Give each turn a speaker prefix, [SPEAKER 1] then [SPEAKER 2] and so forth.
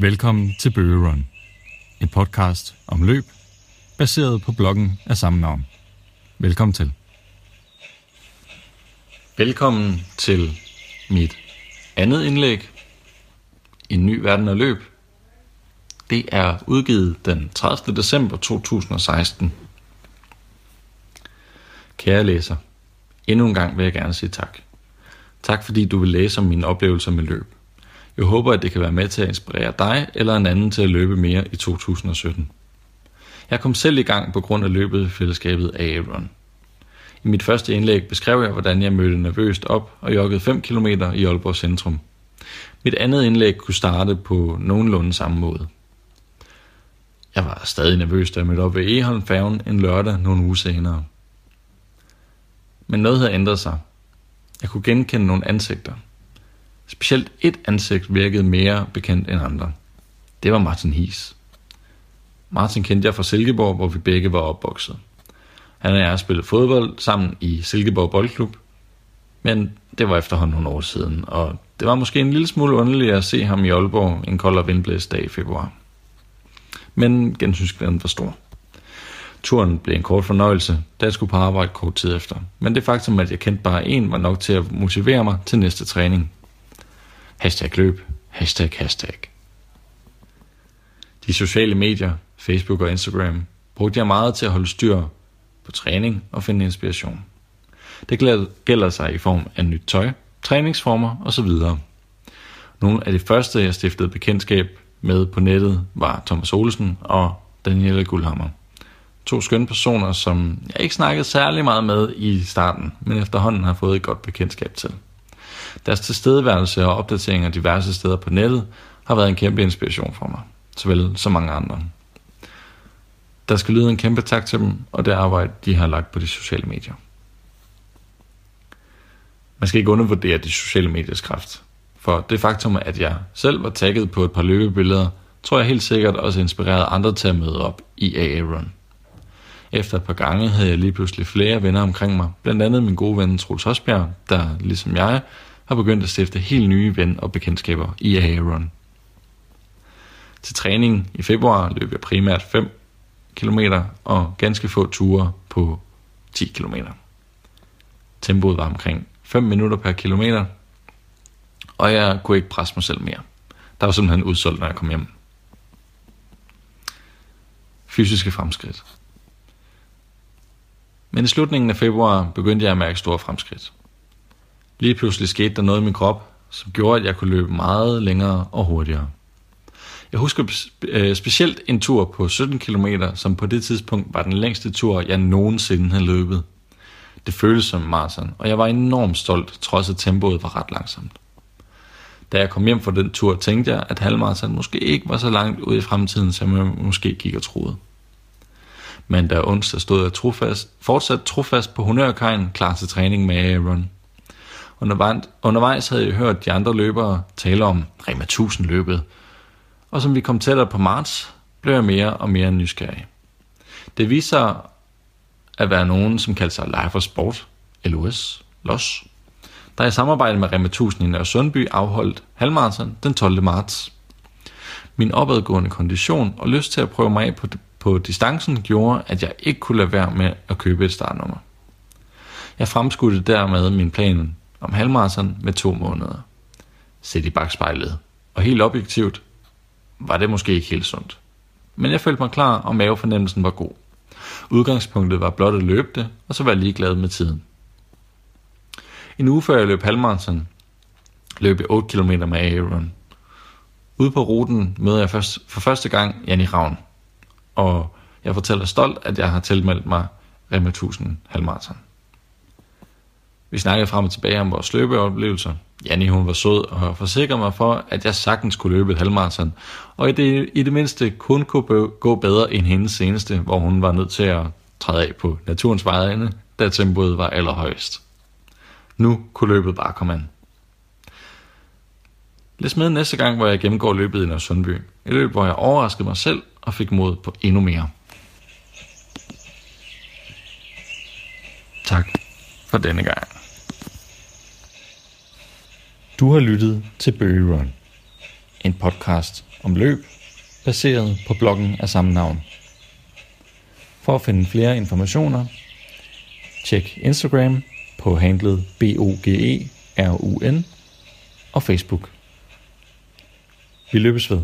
[SPEAKER 1] Velkommen til Bøgerun, en podcast om løb, baseret på bloggen af samme navn. Velkommen til. Velkommen til mit andet indlæg, En ny verden af løb. Det er udgivet den 30. december 2016. Kære læser, endnu en gang vil jeg gerne sige tak. Tak fordi du vil læse om mine oplevelser med løb. Jeg håber, at det kan være med til at inspirere dig eller en anden til at løbe mere i 2017. Jeg kom selv i gang på grund af løbet i fællesskabet AA I mit første indlæg beskrev jeg, hvordan jeg mødte nervøst op og joggede 5 km i Aalborg Centrum. Mit andet indlæg kunne starte på nogenlunde samme måde. Jeg var stadig nervøs, da jeg mødte op ved Eholm færgen en lørdag nogle uger senere. Men noget havde ændret sig. Jeg kunne genkende nogle ansigter. Specielt et ansigt virkede mere bekendt end andre. Det var Martin Hies. Martin kendte jeg fra Silkeborg, hvor vi begge var opvokset. Han og jeg spillede fodbold sammen i Silkeborg Boldklub, men det var efterhånden nogle år siden, og det var måske en lille smule underligt at se ham i Aalborg en kold og vindblæst dag i februar. Men gensynsglæden var stor. Turen blev en kort fornøjelse, da jeg skulle på arbejde kort tid efter. Men det faktum, at jeg kendte bare en, var nok til at motivere mig til næste træning. Hashtag løb. Hashtag hashtag. De sociale medier, Facebook og Instagram, brugte jeg meget til at holde styr på træning og finde inspiration. Det gælder sig i form af nyt tøj, træningsformer osv. Nogle af de første, jeg stiftede bekendtskab med på nettet, var Thomas Olsen og Daniela Guldhammer. To skønne personer, som jeg ikke snakkede særlig meget med i starten, men efterhånden har fået et godt bekendtskab til. Deres tilstedeværelse og opdateringer diverse steder på nettet har været en kæmpe inspiration for mig, såvel som mange andre. Der skal lyde en kæmpe tak til dem, og det arbejde, de har lagt på de sociale medier. Man skal ikke undervurdere de sociale mediers kraft. For det faktum, at jeg selv var tagget på et par løbebilleder, tror jeg helt sikkert også inspirerede andre til at møde op i AA Run. Efter et par gange havde jeg lige pludselig flere venner omkring mig, blandt andet min gode ven Troels Hosbjerg, der ligesom jeg har begyndt at stifte helt nye ven- og bekendtskaber i AA Run. Til træning i februar løb jeg primært 5 km og ganske få ture på 10 km. Tempoet var omkring 5 minutter per kilometer, og jeg kunne ikke presse mig selv mere. Der var simpelthen udsolgt, når jeg kom hjem. Fysiske fremskridt. Men i slutningen af februar begyndte jeg at mærke store fremskridt. Lige pludselig skete der noget i min krop, som gjorde, at jeg kunne løbe meget længere og hurtigere. Jeg husker øh, specielt en tur på 17 km, som på det tidspunkt var den længste tur, jeg nogensinde havde løbet. Det føltes som maraton, og jeg var enormt stolt, trods at tempoet var ret langsomt. Da jeg kom hjem fra den tur, tænkte jeg, at halvmaraton måske ikke var så langt ude i fremtiden, som jeg måske gik og troede. Men da onsdag stod jeg trofast, fortsat trofast på honørkajen, klar til træning med Aaron. Undervejs havde jeg hørt de andre løbere tale om Rema 1000 løbet, og som vi kom tættere på marts, blev jeg mere og mere nysgerrig. Det viser at være nogen, som kaldte sig Life for Sport, LOS, LOS, der i samarbejde med Rema 1000 i Nørre Sundby afholdt halvmarathon den 12. marts. Min opadgående kondition og lyst til at prøve mig af på, på distancen gjorde, at jeg ikke kunne lade være med at købe et startnummer. Jeg fremskudte dermed min plan om halvmarathon med to måneder. Sæt i bagspejlet. Og helt objektivt var det måske ikke helt sundt. Men jeg følte mig klar, og mavefornemmelsen var god. Udgangspunktet var blot at løbe det, og så var jeg ligeglad med tiden. En uge før jeg løb halvmarathon, løb jeg 8 km med Aaron. Ude på ruten møder jeg først, for første gang Janni Ravn, og jeg fortæller stolt, at jeg har tilmeldt mig Rema 1000 halvmarathon. Vi snakkede frem og tilbage om vores løbeoplevelser. Janni hun var sød og forsikrede mig for, at jeg sagtens kunne løbe et halvmarathon, og i det, i det mindste kun kunne gå bedre end hendes seneste, hvor hun var nødt til at træde af på naturens vejene, da tempoet var allerhøjst. Nu kunne løbet bare komme an. Læs med næste gang, hvor jeg gennemgår løbet i Nørre Sundby. Et løb, hvor jeg overraskede mig selv og fik mod på endnu mere. Tak for denne gang. Du har lyttet til Bøge Run. en podcast om løb, baseret på bloggen af samme navn. For at finde flere informationer, tjek Instagram på handlet N og Facebook. Vi løbes ved.